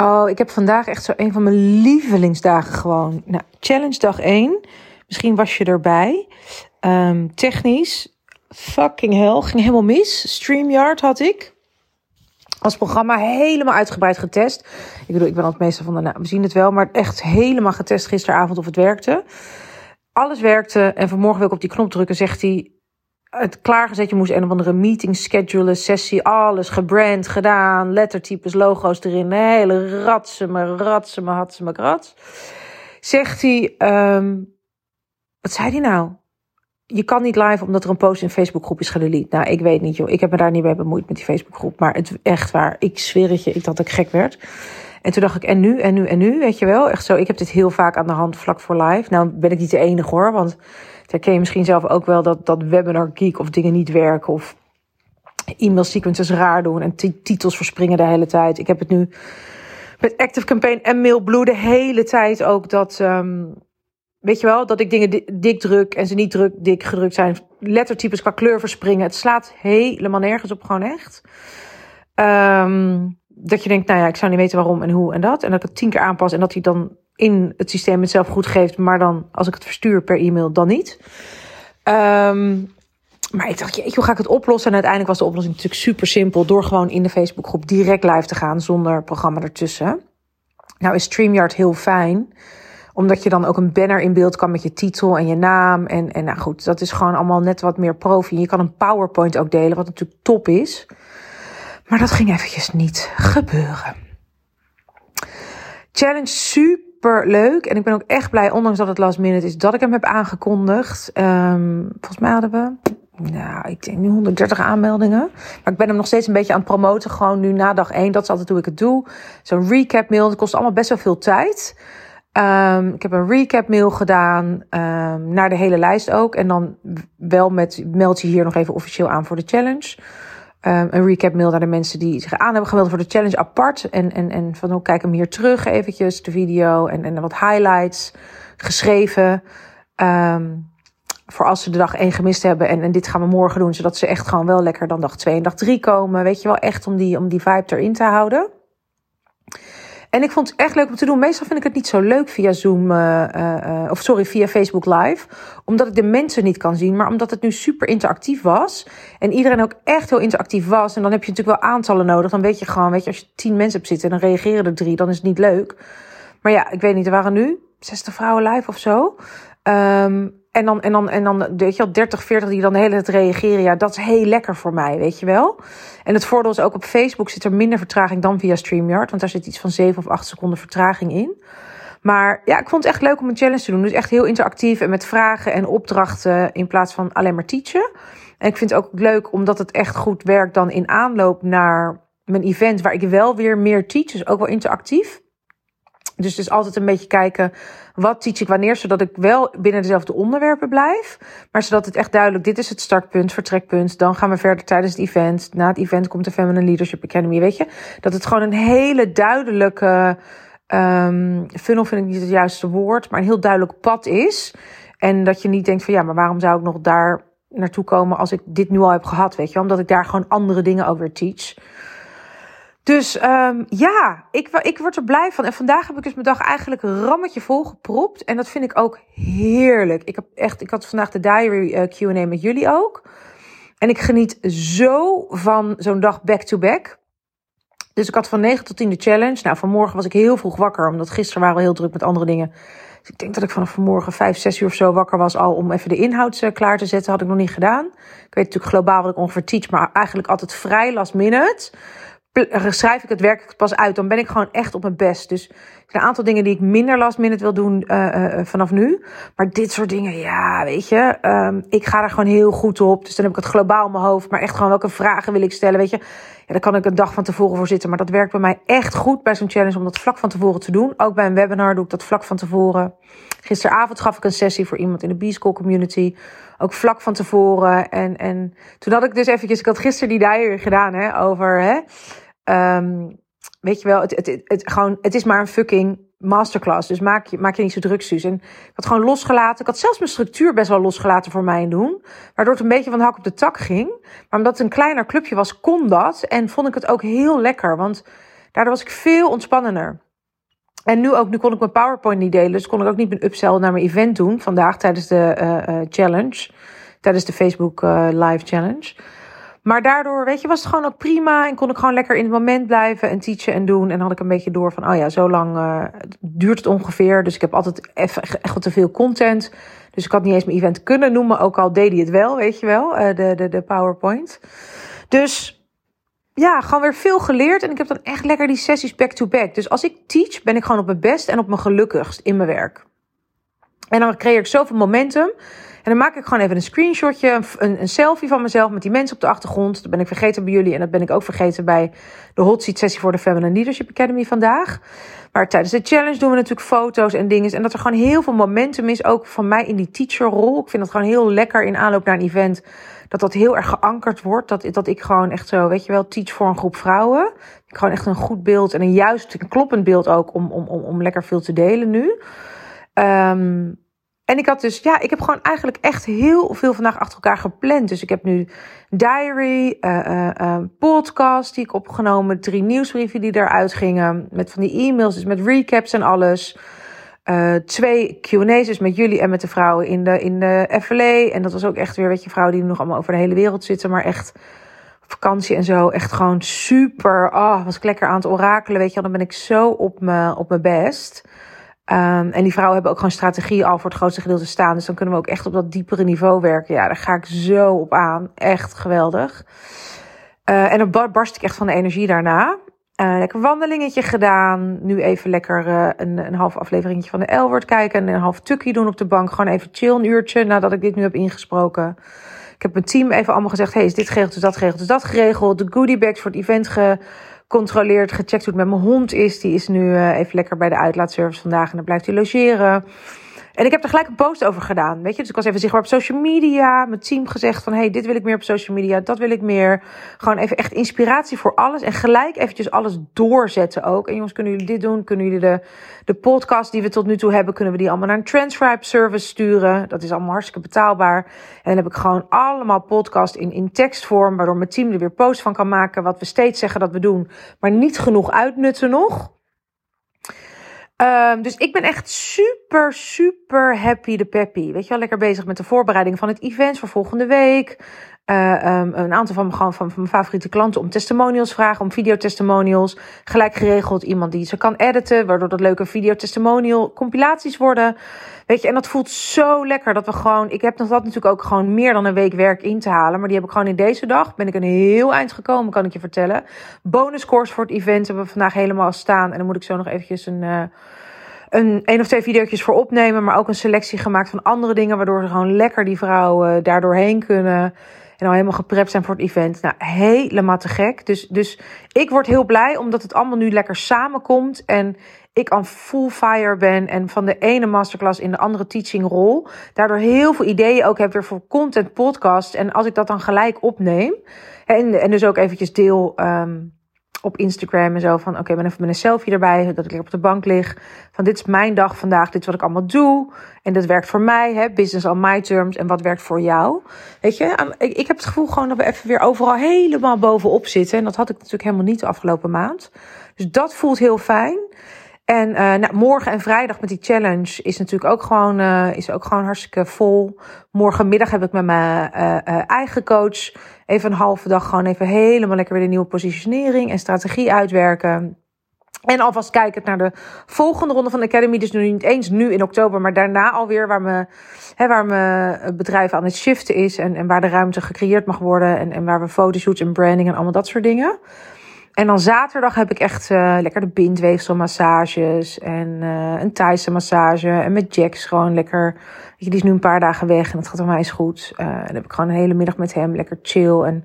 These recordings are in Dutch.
Oh, ik heb vandaag echt zo een van mijn lievelingsdagen gewoon. Nou, challenge dag 1. Misschien was je erbij. Ehm, technisch, fucking hell, ging helemaal mis. StreamYard had ik als programma helemaal uitgebreid getest. Ik bedoel, ik ben altijd meestal van de, nou, we zien het wel, maar echt helemaal getest gisteravond of het werkte. Alles werkte en vanmorgen wil ik op die knop drukken, zegt hij, het klaargezet. Je moest een of andere meeting schedulen, sessie, alles gebrand, gedaan, lettertypes, logo's erin, hele ratseme, ratseme, hatseme rats. Zegt hij, um, wat zei hij nou? Je kan niet live omdat er een post in Facebookgroep is gedelete. Nou, ik weet niet joh, ik heb me daar niet mee bemoeid met die Facebookgroep. Maar het echt waar, ik zweer het je, ik dacht dat ik gek werd. En toen dacht ik, en nu, en nu, en nu, weet je wel? Echt zo, ik heb dit heel vaak aan de hand vlak voor live. Nou ben ik niet de enige hoor, want herken je misschien zelf ook wel dat, dat webinar geek of dingen niet werken of e-mail sequences raar doen en titels verspringen de hele tijd. Ik heb het nu met Active Campaign en Mailblue de hele tijd ook dat, um, weet je wel, dat ik dingen dik druk en ze niet druk dik gedrukt zijn. Lettertypes qua kleur verspringen. Het slaat helemaal nergens op, gewoon echt. Um, dat je denkt, nou ja, ik zou niet weten waarom en hoe en dat. En dat ik het tien keer aanpas en dat hij dan in het systeem het zelf goed geeft, maar dan als ik het verstuur per e-mail, dan niet. Um, maar ik dacht, jeetje, hoe ga ik het oplossen? En uiteindelijk was de oplossing natuurlijk super simpel. Door gewoon in de Facebookgroep direct live te gaan zonder programma ertussen. Nou is StreamYard heel fijn. Omdat je dan ook een banner in beeld kan met je titel en je naam. En, en nou goed, dat is gewoon allemaal net wat meer profi. Je kan een PowerPoint ook delen, wat natuurlijk top is. Maar dat ging eventjes niet gebeuren. Challenge super super leuk. En ik ben ook echt blij, ondanks dat het last minute is, dat ik hem heb aangekondigd. Um, volgens mij hadden we, nou, ik denk nu 130 aanmeldingen. Maar ik ben hem nog steeds een beetje aan het promoten. Gewoon nu na dag 1. Dat is altijd hoe ik het doe. Zo'n recap mail. Dat kost allemaal best wel veel tijd. Um, ik heb een recap mail gedaan. Um, naar de hele lijst ook. En dan wel met, meld je hier nog even officieel aan voor de challenge. Um, een recap mail naar de mensen die zich aan hebben gemeld voor de challenge apart. En, en, en van hoe oh, kijk hem hier terug eventjes, de video en, en wat highlights geschreven. Um, voor als ze de dag 1 gemist hebben en, en dit gaan we morgen doen. Zodat ze echt gewoon wel lekker dan dag 2 en dag 3 komen. Weet je wel, echt om die, om die vibe erin te houden. En ik vond het echt leuk om te doen. Meestal vind ik het niet zo leuk via Zoom, uh, uh, of sorry, via Facebook Live. Omdat ik de mensen niet kan zien, maar omdat het nu super interactief was. En iedereen ook echt heel interactief was. En dan heb je natuurlijk wel aantallen nodig. Dan weet je gewoon, weet je, als je tien mensen hebt zitten en dan reageren er drie, dan is het niet leuk. Maar ja, ik weet niet, er waren nu 60 vrouwen live of zo. Um, en dan, en dan, en dan, weet je wel, 30, 40 die dan de hele tijd reageren. Ja, dat is heel lekker voor mij, weet je wel. En het voordeel is ook op Facebook zit er minder vertraging dan via StreamYard. Want daar zit iets van 7 of 8 seconden vertraging in. Maar ja, ik vond het echt leuk om een challenge te doen. Dus echt heel interactief en met vragen en opdrachten in plaats van alleen maar teachen. En ik vind het ook leuk omdat het echt goed werkt dan in aanloop naar mijn event. Waar ik wel weer meer teach, dus ook wel interactief. Dus dus altijd een beetje kijken, wat teach ik wanneer, zodat ik wel binnen dezelfde onderwerpen blijf. Maar zodat het echt duidelijk, dit is het startpunt, vertrekpunt. Dan gaan we verder tijdens het event. Na het event komt de Feminine Leadership Academy, weet je. Dat het gewoon een hele duidelijke, um, funnel vind ik niet het juiste woord, maar een heel duidelijk pad is. En dat je niet denkt van, ja, maar waarom zou ik nog daar naartoe komen als ik dit nu al heb gehad, weet je. Omdat ik daar gewoon andere dingen over teach. Dus um, ja, ik, ik word er blij van. En vandaag heb ik dus mijn dag eigenlijk rammetje vol gepropt. En dat vind ik ook heerlijk. Ik, heb echt, ik had vandaag de diary uh, Q&A met jullie ook. En ik geniet zo van zo'n dag back-to-back. Dus ik had van 9 tot 10 de challenge. Nou, vanmorgen was ik heel vroeg wakker, omdat gisteren waren we heel druk met andere dingen. Dus ik denk dat ik vanaf vanmorgen 5, 6 uur of zo wakker was al om even de inhoud uh, klaar te zetten. Had ik nog niet gedaan. Ik weet natuurlijk globaal wat ik ongeveer maar eigenlijk altijd vrij last minute schrijf ik het werk pas uit. Dan ben ik gewoon echt op mijn best. Dus er zijn een aantal dingen die ik minder last minute wil doen uh, uh, vanaf nu. Maar dit soort dingen, ja, weet je. Um, ik ga er gewoon heel goed op. Dus dan heb ik het globaal in mijn hoofd. Maar echt gewoon welke vragen wil ik stellen, weet je. Ja, daar kan ik een dag van tevoren voor zitten. Maar dat werkt bij mij echt goed bij zo'n challenge om dat vlak van tevoren te doen. Ook bij een webinar doe ik dat vlak van tevoren. Gisteravond gaf ik een sessie voor iemand in de B-School community. Ook vlak van tevoren. En, en toen had ik dus eventjes, ik had gisteren die diary gedaan, hè, over, hè. Um, weet je wel, het, het, het, gewoon, het is maar een fucking masterclass. Dus maak je, maak je niet zo druk, Suus. En ik had gewoon losgelaten. Ik had zelfs mijn structuur best wel losgelaten voor mij doen. Waardoor het een beetje van de hak op de tak ging. Maar omdat het een kleiner clubje was, kon dat. En vond ik het ook heel lekker. Want Daardoor was ik veel ontspannender. En nu ook, nu kon ik mijn PowerPoint niet delen. Dus kon ik ook niet mijn upsell naar mijn event doen vandaag tijdens de uh, uh, challenge. Tijdens de Facebook uh, Live Challenge. Maar daardoor, weet je, was het gewoon ook prima. En kon ik gewoon lekker in het moment blijven en teachen en doen. En had ik een beetje door van, oh ja, zo lang uh, duurt het ongeveer. Dus ik heb altijd even, echt wat te veel content. Dus ik had niet eens mijn event kunnen noemen. Ook al deed hij het wel, weet je wel, uh, de, de, de PowerPoint. Dus ja, gewoon weer veel geleerd. En ik heb dan echt lekker die sessies back-to-back. -back. Dus als ik teach, ben ik gewoon op mijn best en op mijn gelukkigst in mijn werk. En dan creëer ik zoveel momentum. En dan maak ik gewoon even een screenshotje, een, een, selfie van mezelf met die mensen op de achtergrond. Dat ben ik vergeten bij jullie en dat ben ik ook vergeten bij de hot seat sessie voor de Feminine Leadership Academy vandaag. Maar tijdens de challenge doen we natuurlijk foto's en dingen. En dat er gewoon heel veel momentum is, ook van mij in die teacherrol. Ik vind het gewoon heel lekker in aanloop naar een event dat dat heel erg geankerd wordt. Dat, dat ik gewoon echt zo, weet je wel, teach voor een groep vrouwen. Ik gewoon echt een goed beeld en een juist, een kloppend beeld ook om, om, om, om lekker veel te delen nu. Um, en ik had dus, ja, ik heb gewoon eigenlijk echt heel veel vandaag achter elkaar gepland. Dus ik heb nu diary, uh, podcast die ik opgenomen, drie nieuwsbrieven die eruit gingen. Met van die e-mails, dus met recaps en alles. Twee Q&A's dus met jullie en met de vrouwen in de, in de FLA. En dat was ook echt weer, weet je, vrouwen die nog allemaal over de hele wereld zitten. Maar echt vakantie en zo. Echt gewoon super. Oh, was lekker aan het orakelen, weet je. Dan ben ik zo op mijn op mijn best. Um, en die vrouwen hebben ook gewoon strategie al voor het grootste gedeelte staan. Dus dan kunnen we ook echt op dat diepere niveau werken. Ja, daar ga ik zo op aan. Echt geweldig. Uh, en dan barst ik echt van de energie daarna. Uh, lekker wandelingetje gedaan. Nu even lekker uh, een, een half afleveringetje van de L-woord kijken. En een half tukkie doen op de bank. Gewoon even chill een uurtje nadat ik dit nu heb ingesproken. Ik heb mijn team even allemaal gezegd. hey, is dit geregeld, is dat geregeld, is dat geregeld. De goodie bags voor het event ge gecontroleerd, gecheckt hoe het met mijn hond is. Die is nu uh, even lekker bij de uitlaatservice vandaag en dan blijft hij logeren. En ik heb er gelijk een post over gedaan. Weet je, dus ik was even zichtbaar op social media. Mijn team gezegd van, hey, dit wil ik meer op social media. Dat wil ik meer. Gewoon even echt inspiratie voor alles. En gelijk eventjes alles doorzetten ook. En jongens, kunnen jullie dit doen? Kunnen jullie de, de podcast die we tot nu toe hebben, kunnen we die allemaal naar een transcribe service sturen? Dat is allemaal hartstikke betaalbaar. En dan heb ik gewoon allemaal podcast in, in tekstvorm. Waardoor mijn team er weer post van kan maken. Wat we steeds zeggen dat we doen. Maar niet genoeg uitnutten nog. Um, dus ik ben echt super, super happy de peppy. Weet je wel, lekker bezig met de voorbereiding van het event voor volgende week. Uh, um, een aantal van, van, van, mijn favoriete klanten om testimonials vragen, om videotestimonials. Gelijk geregeld iemand die ze kan editen, waardoor dat leuke videotestimonial compilaties worden. Weet je, en dat voelt zo lekker dat we gewoon. Ik heb nog dat natuurlijk ook gewoon meer dan een week werk in te halen. Maar die heb ik gewoon in deze dag. Ben ik een heel eind gekomen, kan ik je vertellen. Bonuscourse voor het event hebben we vandaag helemaal staan. En dan moet ik zo nog eventjes een. Uh, een één of twee video's voor opnemen, maar ook een selectie gemaakt van andere dingen, waardoor ze gewoon lekker die vrouwen uh, daardoor heen kunnen. En al helemaal geprept zijn voor het event. Nou, helemaal te gek. Dus, dus ik word heel blij omdat het allemaal nu lekker samenkomt. En ik aan full fire ben en van de ene masterclass in de andere teaching rol. Daardoor heel veel ideeën ook heb weer voor content podcast. En als ik dat dan gelijk opneem en, en dus ook eventjes deel um, op Instagram en zo van oké, ben even met een selfie erbij, dat ik lekker op de bank lig. Van dit is mijn dag vandaag, dit is wat ik allemaal doe. En dat werkt voor mij, hè, business on my terms. En wat werkt voor jou? Weet je, ik, ik heb het gevoel gewoon dat we even weer overal helemaal bovenop zitten. En dat had ik natuurlijk helemaal niet de afgelopen maand. Dus dat voelt heel fijn. En uh, nou, morgen en vrijdag met die challenge is natuurlijk ook gewoon, uh, is ook gewoon hartstikke vol. Morgenmiddag heb ik met mijn uh, eigen coach even een halve dag gewoon even helemaal lekker weer de nieuwe positionering en strategie uitwerken. En alvast kijken naar de volgende ronde van de Academy. Dus nu niet eens nu in oktober, maar daarna alweer waar, me, hè, waar mijn bedrijf aan het shiften is. En, en waar de ruimte gecreëerd mag worden. En, en waar we fotoshoots en branding en allemaal dat soort dingen. En dan zaterdag heb ik echt uh, lekker de bindweefselmassages en uh, een Thaise massage. En met Jax gewoon lekker. Weet je, die is nu een paar dagen weg en het gaat mij eens goed. Uh, dan heb ik gewoon een hele middag met hem lekker chill en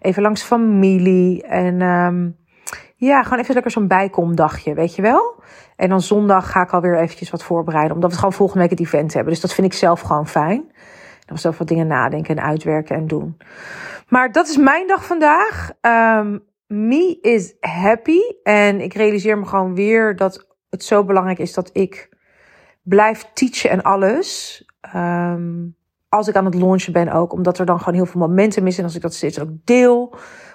even langs familie. En um, ja, gewoon even lekker zo'n bijkomdagje, weet je wel. En dan zondag ga ik alweer eventjes wat voorbereiden, omdat we gewoon volgende week het event hebben. Dus dat vind ik zelf gewoon fijn. Dan zelf wat dingen nadenken en uitwerken en doen. Maar dat is mijn dag vandaag. Um, me is happy. En ik realiseer me gewoon weer dat het zo belangrijk is dat ik blijf teachen en alles. Um, als ik aan het launchen ben ook. Omdat er dan gewoon heel veel momentum is. En als ik dat steeds ook deel.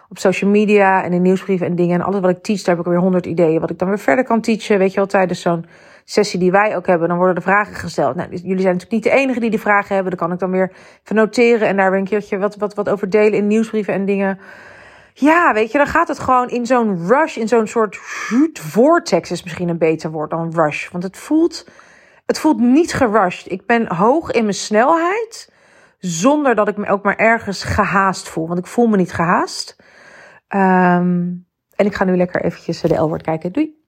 op social media en in nieuwsbrieven en dingen. En alles wat ik teach, daar heb ik weer honderd ideeën. Wat ik dan weer verder kan teachen. Weet je wel, tijdens zo'n sessie die wij ook hebben, dan worden de vragen gesteld. Nou, dus jullie zijn natuurlijk niet de enige die die vragen hebben. Dan kan ik dan weer even noteren en daar weer een keertje wat, wat, wat over delen in nieuwsbrieven en dingen. Ja, weet je, dan gaat het gewoon in zo'n rush, in zo'n soort vortex is misschien een beter woord dan rush. Want het voelt, het voelt niet gerushed. Ik ben hoog in mijn snelheid, zonder dat ik me ook maar ergens gehaast voel. Want ik voel me niet gehaast. Um, en ik ga nu lekker eventjes de L-woord kijken. Doei!